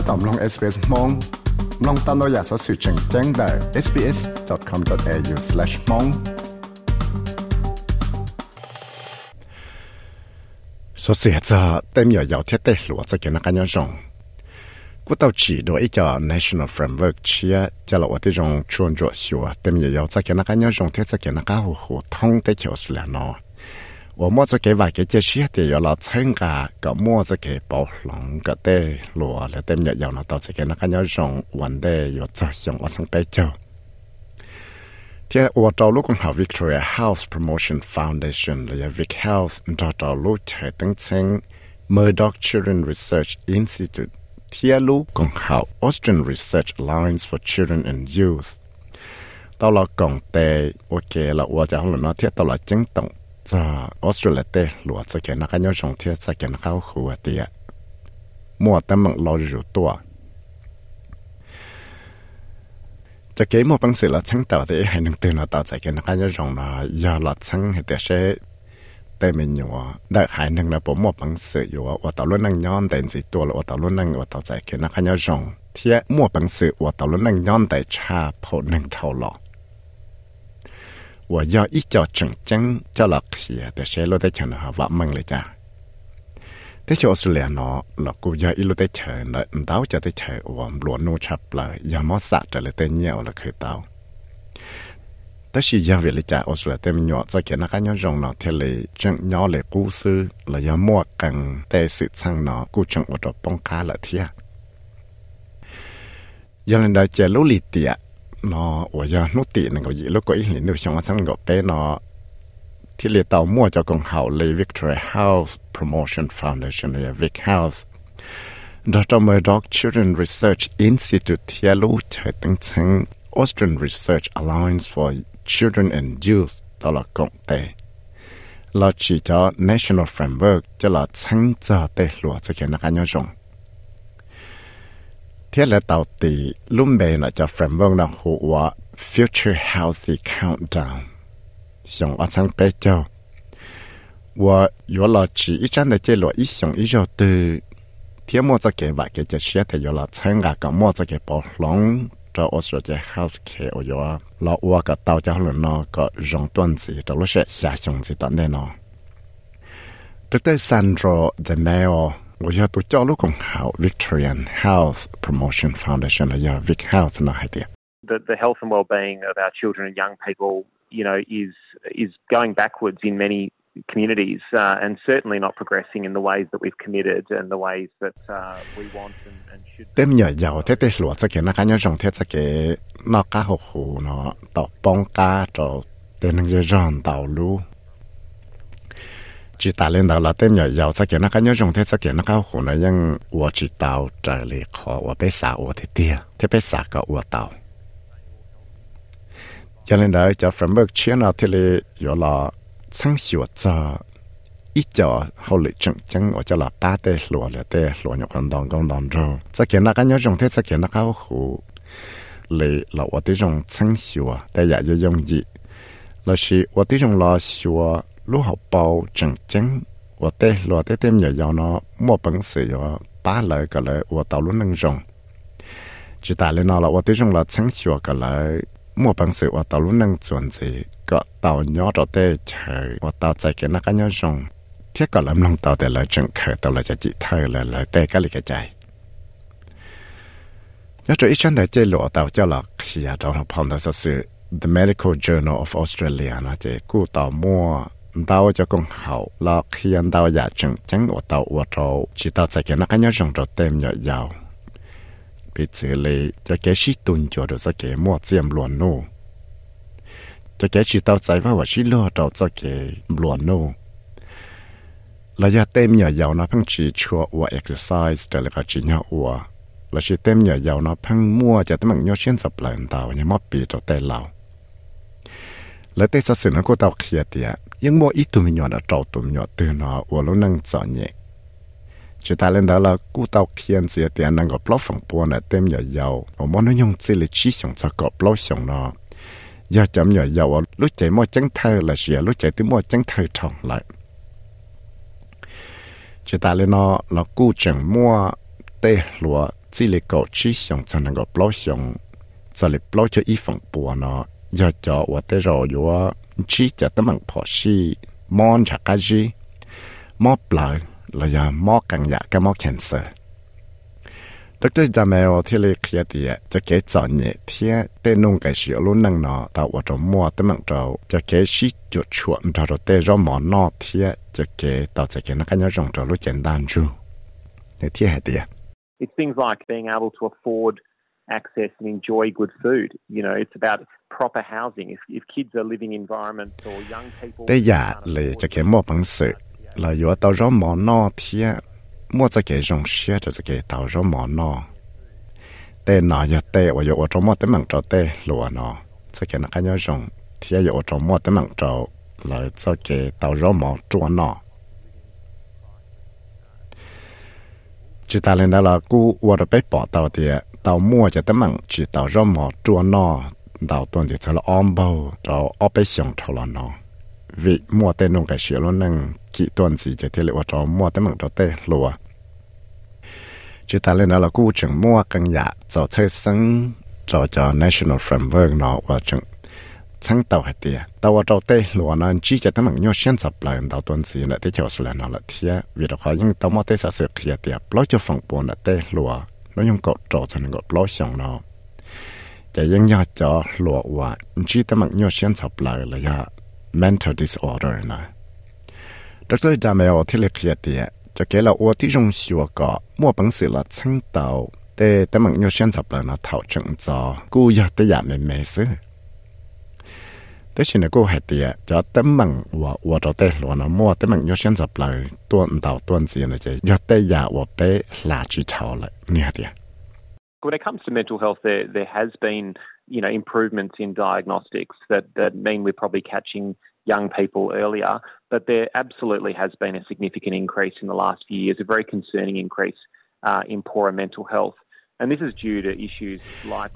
ถ้าตอมลอง SBS มองลองตามเราอยากสอสื่อแจ้งแจ้งได้ sbs.com.au/mong สอสื่อจะเต็มอยู่ยาวเทียเตหลัวจะเกี่ยวกับการยงกูต้องจีโดยอีกจ national framework เชียจะเราที่จงชวนจวดชัวเต็มอยู่ยาวจะเกี่ยวกับการยงเทียจะเกี่ยวกับหัวหัวท่องได้เขียวสุดแล้วเนาะ 我摸着给外给这些的要了参加，个摸着给包龙个的罗了的日要那到这个那个要用玩的要作用我从北叫。ที่ว่าเราลูกของเขา Victoria House Promotion Foundation หรือ Vic Health เราเราลูกใช้ตั้งเช่น Murdoch Children Research Institute ที่ลูกของเขา Austrian Research Alliance for Children and Youth ตอนเรากงเตโอเคเราว่าจะเอ จะออสเตรเลียหลวดจะเขีนนักยนชงเทียจะเกนเข้าหัวเตียมัวแต่มังรออยู่ตัวจะเกี่ยมปังสิละชั้งต่อที่ให้หนึ่งตื่นเราต่อใจะเนนักยนชงนะยาหลอดชั้งให้แต่เช่แต่ไม่หนัวได้หายนึงนะผมมัวปังสืออยู่ว่าต่อรุ่นนั่งย้อนแต่สิตัวละว่าต่อรุ่นนั่งว่าต่อใจเกนนักยนชงเทียมัวปังสือว่าต่อรุ่นนั่งย้อนแต่ชาพอหนึ่งเท่าหลอ 我要一脚整正叫了铁的谁落在墙上挖门了家。แต่ชออสเตรเลียเนาะเรากูอยากอีลุได้เชิญเลยดาวจะได้เชิญว่าหลวนนูชับเลยอย่ามอสะจะเลยแต่เงี้ยวเลยคือดาวแต่สิยังเวลาจะออสเตรเลียเต็มหยอดจะเขียนนักการยงเนาะเทเลจังยอเลยกูซื้อเลยยังมั่วกันแต่สิช่างเนาะกูจังอดป้องกาละเทียยังได้เจลุลิเตีย nó ở giờ nút tị này có gì, lúc có ý liền được xong sang gặp bé nó, thì liệt tàu mua cho con hậu lấy Victoria House Promotion Foundation là Vic House Dr. Murdoch Children Research Institute thì lúc thời tăng sang Austrian Research Alliance for Children and Youth, đó là cộng tệ là chỉ cho National Framework cho là sáng giờ tệ lụa, cho cái nó cá nhau rộng thế là tàu tỷ lúc mẹ nó cho phần vâng là hữu hóa Future Healthy Countdown. Xong ở sang bế cho, Và yếu là chỉ ít chắn để chế lộ ít xong ít rồi từ thế mua cho kế vạc kế chế xe thì yếu là chẳng gà cả mua cho kế bảo lòng cho ô sửa chế healthcare ở yếu là hóa cả tàu cho lần nó có rộng tuần gì trong lúc sẽ xa xong gì tận đây nó. Dr. Sandro DeMeo Victorian Health Promotion Foundation Vic Health. The, health and well-being of our children and young people, you know, is is going backwards in many communities uh, and certainly not progressing in the ways that we've committed and the ways that uh, we want and, and should. Tem nhỏ giàu thế thế lúa chắc cái nó cá nhau rồng thế chắc cái nó cá hồ hồ nó tàu bông cá trầu tên nó tàu chỉ ta lên đầu là tem nhỏ giàu sao kiểu nó cái nhớ dùng thế sao kiểu nó cao khổ nó nhưng của chỉ tàu trở lại khó của bé xả, của thế tia thế bé xã có của tàu. Cho nên đấy cho phần bậc chuyên nào thì là yếu là sáng hiểu cho ít cho hậu lệ chứng chứng ở cho là ba tê lúa là tê lúa nhọc con đồng con đồng rồi sao kiểu nó cái nhớ dùng thế sao kiểu nó cao khổ lệ là của thế dùng sáng hiểu tại giờ dùng gì là sự của thế dùng là hiểu lúc học bao chân chân và tê lo tê thêm nhờ nhỏ nó mua bằng sự yo ba lời cái lời và tàu lúc nâng rong chỉ tại lên nó là và tê rong là sáng chùa cái lời mua bằng sự và tàu lúc nâng chuẩn gì có tàu nhỏ đó tê chờ và tàu chạy cái nó cá nhỏ rong thiết cái làm lòng tàu tê lời chân khởi tàu là cho chị thơ là lời tê cái lịch cái chạy. Nhớ cho ít chân đại chơi lụa tàu cho là khi ở trong học phòng đó sự The Medical Journal of Australia, nó chỉ cú tàu mua đau cho con hậu là khi anh đau dạ chừng chẳng ở tàu ở trâu chỉ tàu sẽ cái nó cái nhớ rong trâu tem nhỏ giàu. Bị xử lý, cho cái sĩ tuân cho được cho cái mua tiêm luồn nô. Cho cái chỉ tàu chạy vào và sĩ lo trâu cho cái luồn nô. Là giờ tem nhỏ giàu nó phăng chỉ chua ở exercise để là chỉ nhỏ ở là chỉ tem nhỏ giàu nó phăng mua cho tấm bằng nhau xuyên sập lại tàu nhưng mà bị trâu tay lão lấy tay sát sự nó có tàu kia tiệt ยังมัวอีตุมิญญาณจอตุมิญญาตื่นเนาะว่าเรานั่งจอเนี่ยจะตายเล่นดาละกูเตาเขียนเสียเตียนั่งก็ปลอกฝั่งปัวน่ะเต็มยาวๆผมว่าน้ยงสิเลยชี้ส่งจะก็ปลอกส่งเนาะยาจำยาวๆรู้ใจมัวจังเธอละเสียรู้ใจที่มัวจังเธอท่องเลยจะตายเล่นเน ยากจะว่าเต่รออยู่ว่าชีจะต้องพอชีมอนชักกจีมอปลาละยามอกังยากมอแคนเซอร์ดรจามาอที่เลียเคลียดีจะเกจอนเนี่ยเทียเต้นงกับเสียวลุ่นนังนอแต่ว่าจะมัวแต่มงเราจะเกชีจุดชวนเราเต้รอหมอนอเทียจะเกต่อจะเกนักกันยงเรารู้เจนดานจูในที่แห่เดีย It's things like being able to afford access and enjoy good food. You know, it's about proper housing. If, if kids are living in environments or young people... Đây giờ là cho cái mua bằng sự là yếu tao rõ món nó thì mua cho cái rong xe cho cái tao rõ món nó. Tê nó giờ tê và yếu trong mua tấm bằng trò tê lùa nó. Cho cái nó cái nhau rong thì yếu trong mua tấm bằng trò là cho cái tao rõ món chua nó. chỉ ta lên đó là cú qua được bé bỏ tàu thì tàu mua cho tấm bằng chỉ tàu rau mỏ chua no tàu tuần thì cho là om bao tàu ở bé xong thầu là nó vì mua tên nông cái xíu luôn nâng kỹ tuần gì chỉ thế là qua tàu mua tấm bằng tàu tê lùa chỉ ta lên đó là cú chừng mua căn nhà cho chơi sân cho cho national framework nó và chừng chẳng tàu hết tiệt tàu ở tàu tê lúa nó chỉ cho tấm bằng nhau xem sập lại tàu tuần gì là tê chiều sửa nó là thiệt vì đó khỏi những tàu mua tê sợ sửa kia tiệt lo cho phòng buồn là tê lúa ก็ยังกดจอฉันก็ปล่อยสองเนาะแต่ยังยากจะหลวว่าจีตมักยอเชียนสับลายเลยะ mental disorder นะดรจาเมลที่เล็กเลียเตียจะเกล่าอวที่จงชัวก็มั่วปังสือละชั้งเตาแต่ตมักยอเชียนสับลายนะเท่าจังจอกูอยากแต่อยากไม่เมซื้อ When it comes to mental health, there there has been you know improvements in diagnostics that that mean we're probably catching young people uh, earlier, but there absolutely has been a significant increase in the last few years, a very concerning increase uh, in poorer mental health, and this is due to issues like.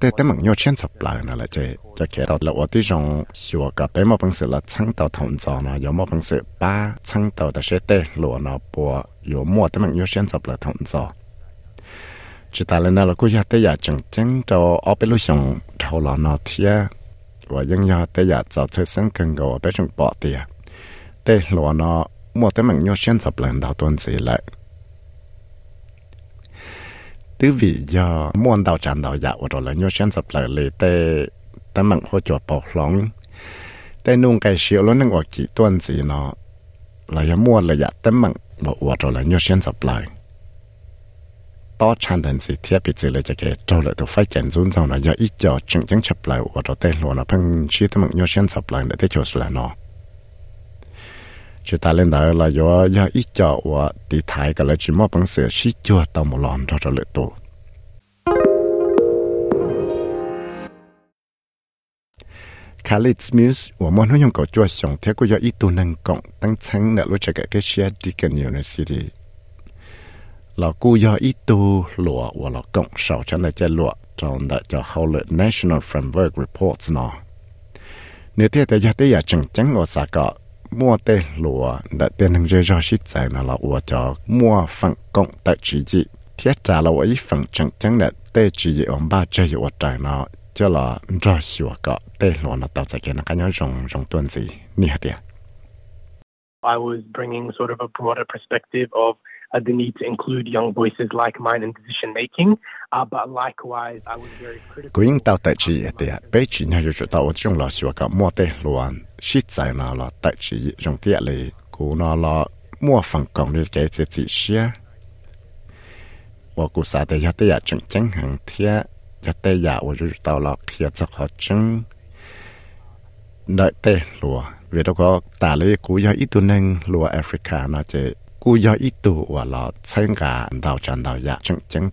แต่แต่มันยอดเช่นสับปลายนั่นแหละจะจะแค่ตอนเราที่จงชัวกับไปมาบังสือละชั้งต่อทนจอนะ有มาบังสือป้าชั้งต่อแต่เชเตหลวนะปัว有มัวแต่มันยอดเช่นสับละทนจอจิตาเลยนะเราก็อยากแต่อยากจังจังจะเอาไปลุยงเท่าเราเนาะเทียว่ายังอยากแต่อยากจะเชื่อสังกันก็ไปจงปอเตียแต่หลวนะมัวแต่มันยอดเช่นสับละดาวตัวนี้แหละ tứ vị do muôn đầu tràn đầu dạ rồi là nhớ xem sập lại lệ tê tê mặn hỗ trợ bọc lóng tê nung cái xíu luôn năng ở kỹ tuần gì nó là ya mua là dạ tê mặn mà rồi là nhớ xem sập lại to chan thành gì thiết bị gì là cho cái trâu lại tôi phải chèn run xong là do ít cho chứng chứng chập lại rồi tê luôn là phăng chi tê mặn nhớ xem sập lại để tê chỗ là nó chỉ ta lên đó là do do ít cho và đi thái cái là chỉ mua bằng sữa xí cho tao một lon cho cho lợi tổ Khalid Smith và mọi người có chúa sống thế của do ít tu năng cộng tăng sáng nợ lúc chạy cái xe Deakin University. Là cô do ít tu lụa và là cộng sầu cho là chơi lụa trong đại cho hậu lợi National Framework Reports nó nếu thế thì giờ tới giờ chẳng chẳng ở xã cọ 呢你贴的要得要正正我啥个 mua tê lúa đã tiền hàng rơi ra shit giải là là ủa cho mua phần cộng tại chỉ gì thiết trả là ý phần chẳng chẳng là tê chỉ gì ông ba chơi ủa trái nó cho là ra hiệu cả tê lúa nó tạo ra cái nó cái nhau rong rong tuần gì nè tiệt I was bringing sort of a broader perspective of uh, the need to include young voices like mine in decision making. Uh, but likewise, I was very critical. shit sai nó là tại chỉ trong tiệt lì cú nó là mua phần công đi cái gì gì xia và cú sa đây giờ đây giờ chẳng chẳng hàng thiệt giờ đây giờ và rồi tao là thiệt cho họ chẳng đợi tê lùa vì đó có tả lý cú giờ ít tu nâng lùa Africa nó chỉ cú giờ ít tu và là chẳng cả đào chẳng đào giờ chẳng chẳng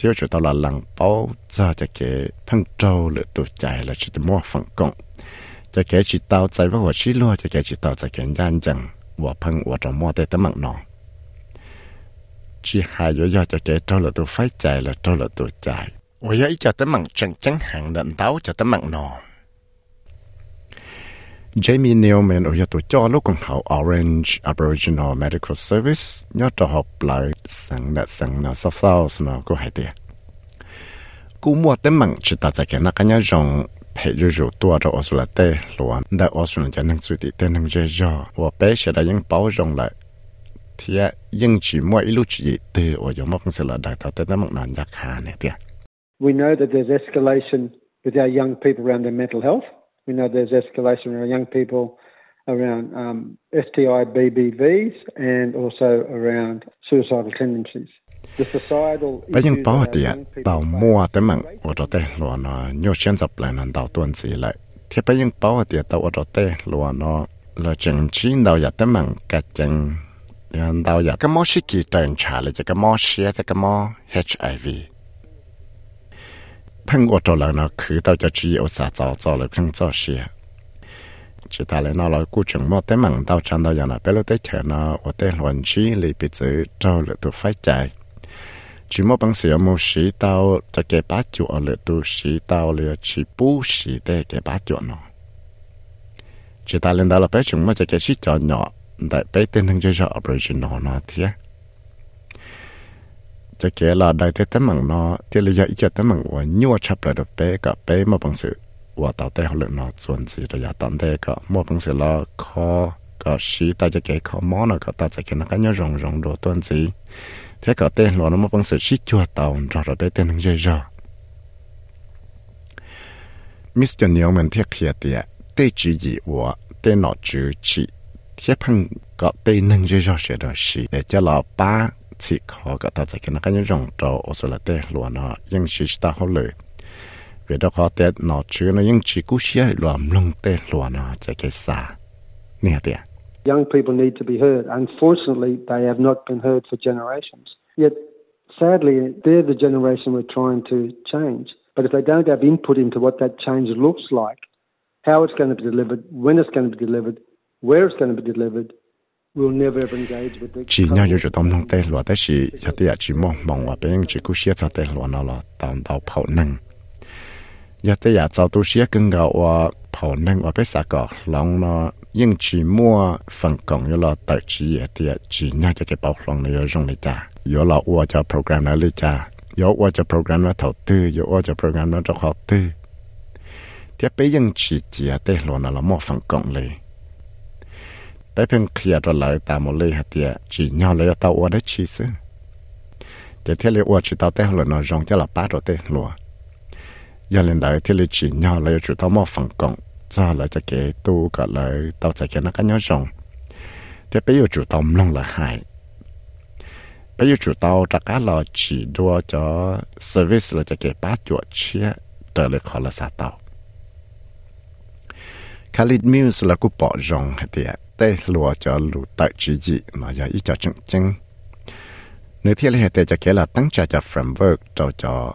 thiếu chủ tao là lăng bao giờ cho cái thằng trâu lựa tụ chạy là chỉ mua phần công. công cho cái chỉ tao chạy với họ chỉ lúa cho cái chỉ tao chạy cái gian chẳng và phân và trong mua tới tấm mạng nó chỉ hai yếu do cho cái trâu lựa tu phải chạy là trâu lựa tu chạy 我要一脚的猛整真行人刀脚的猛喏。 Jamie Newman ở tụ cho lúc còn học Orange Aboriginal Medical Service nhớ cho học lại sang nè sang nè South Wales nó có hai tiền cú mua tên mặn chỉ ta tại cái nó cái nhớ rằng Hệ rủ rủ tua cho Australia luôn đã Australia cho nên suy tị tê năng dễ dò và bé sẽ đã những bảo rộng lại thì những chỉ mỗi lúc chỉ từ ở trong mốc sự là đại tạo tên mốc nàn giác hà này tiền We know that there's escalation with our young people around their mental health. We know there's escalation with our young people around um, STI BBVs and also around suicidal tendencies. bây giờ bảo thì tàu mua tới mạng ở đó đây lo nó nhiều chuyện tập lại nên tàu tuần gì lại. Thì bây giờ bảo thì tàu ở đó tê lo nó là chừng chín đầu giờ tới mạng cả chừng ờ, đầu giờ cái món sĩ kỳ trần trả lại cái món sĩ cái món HIV พังอดจอลังนะคือตาวจะชี้เอาสาจอจอเลยพังจอเสีย chỉ ta lại nó là cú chừng mò tới mặn tao chăn tao giờ là bé lúc tới chờ nó ở tới luận chi lì bị chữ trâu lựa tụ phải chạy. Chỉ mò bằng sửa mò sĩ tao, cho cái bát chuột lựa tụ sĩ tao lựa chỉ bù sĩ để cái bát chuột nó. Chỉ ta lên đó là bé chừng mò cho cái sĩ cho nhỏ, đại bé tên thằng chơi cho Aboriginal nó thế cho cái là đại thế tấm bằng nó thì là giờ ít cho tấm bằng và nhiều chập lại được bé, cả bé mà bằng sửa sự và tạo tế họ lượng nó chuẩn gì rồi giờ tận thế cả mua bằng sự là khó cả sĩ ta cho kể khó món nó cả ta cho kể nó cái nhau rong rong đồ tuần gì thế cả tên nó nó bằng sự sĩ chua tàu rồi rồi bé tên nó dễ rồi Mr. Newman thiết kia tiệt tê chỉ gì và tê nó chữ chỉ thiết bằng có tê nâng dễ rồi sẽ được sĩ để cho là ba สิขอก็ตัดใจกันนะก็ยังรองโตโอสุลเตหลวนะยังชิสตาเขาเลยเวลาเขาเตะหนอชื่อนะยังชิกุเชียรวมลงเตหลวนะจะเกษาเนี่ย เตีย Young people need to be heard. Unfortunately, they have not been heard for generations. Yet, sadly, they're the generation we're trying to change. But if they don't have input into what that change looks like, how it's going to be delivered, when it's going to be delivered, where it's going to be delivered, chỉ nhau như chúng tâm thông tê lúa tới chỉ cho tiệt chỉ mong mong và bên chỉ cú xia cho tê lúa nó là tao tao phao nâng giờ tới giờ tao tu xia更高và phao nâng và bên sao có lòng nó nhưng chỉ mua phần cộng như là tự chỉ tiệt chỉ nhau cho cái bảo lòng này ยากอยาจะตัวเชียกันก็ว่าผอนึงว่าไปสักก็ลงเนาะยิ่งจีมั่วฝังกองยลอตัดจีเตียจีน่าจะจะเป่าลงในยอจงเลยจ้ายอลอว่าจะโปรแกรมนั้นเลยจ้ายอว่าจะโปรแกรมนั้นเท่าตื้อยอว่าจะโปรแกรมนั้นจะขอตื้อเตียไปยังจีเจียเตะหลอนละมั่วฝั่งกองเลยไปเพิ่งเคลียร์ตัวเลยตามมดเลยเตียจีน่าเลยจเตาว่าได้ชีซื้อจะเทียเลยว่าจีเตาเตะหลอนจงจะละป้าตัวเตะหลอน giờ lên đời thì lấy chỉ nhau lấy chủ tao mò phẳng cổng cho lại cho kế tu cả lấy tao chạy cái nó cái nhau rồng thì bây giờ chủ tao mông là hại bây giờ chủ tao trả cá lò chỉ đua cho service là cho kế ba chỗ chia trở lại khỏi là sao tao Khalid Mills là cú bỏ rồng hay tiệt tê lùa cho lù tại chỉ dị mà giờ ít cho chừng chừng nếu thiết là hệ tệ cho kế là tăng trả cho framework cho cho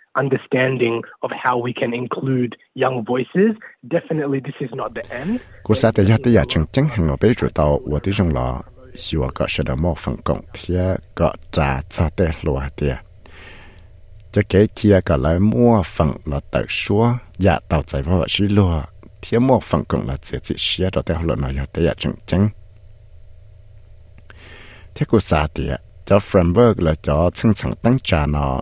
understanding of how we can include young voices. Definitely, this is not the end. Cô sa te ya te ya cheng cheng hang be ju tao wo ti jong la xiu ga shi da mo feng gong tie ga zha cha te lo te. Cho kế chia cả lại mua phần là tự số dạ tàu chạy vào xí lùa thiết mua phần cũng là chỉ chỉ xía cho tới hồi nói tới dạ chừng chừng thế cô xa tiệt cho framework là cho chân chân tăng trả nó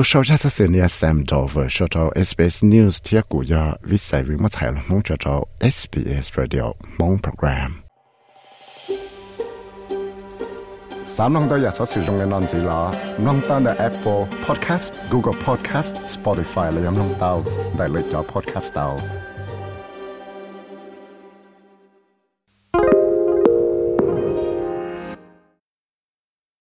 ตัวชาวชาติเสียเนี่ยแซมดอเวอร์ชาวเอสบีเอสนิวส์ที่กูยาวิสัยวิมัถ่ายมองชาวเอสบีเอสเรดิโอมองโปรแกรมสามน้องตัวอยากสอสื่อตรงในนอนสีหลอน้องตั้งแต่ Apple Podcast Google Podcast Spotify และยังน้องเตาได้เลยจอ Podcast เตา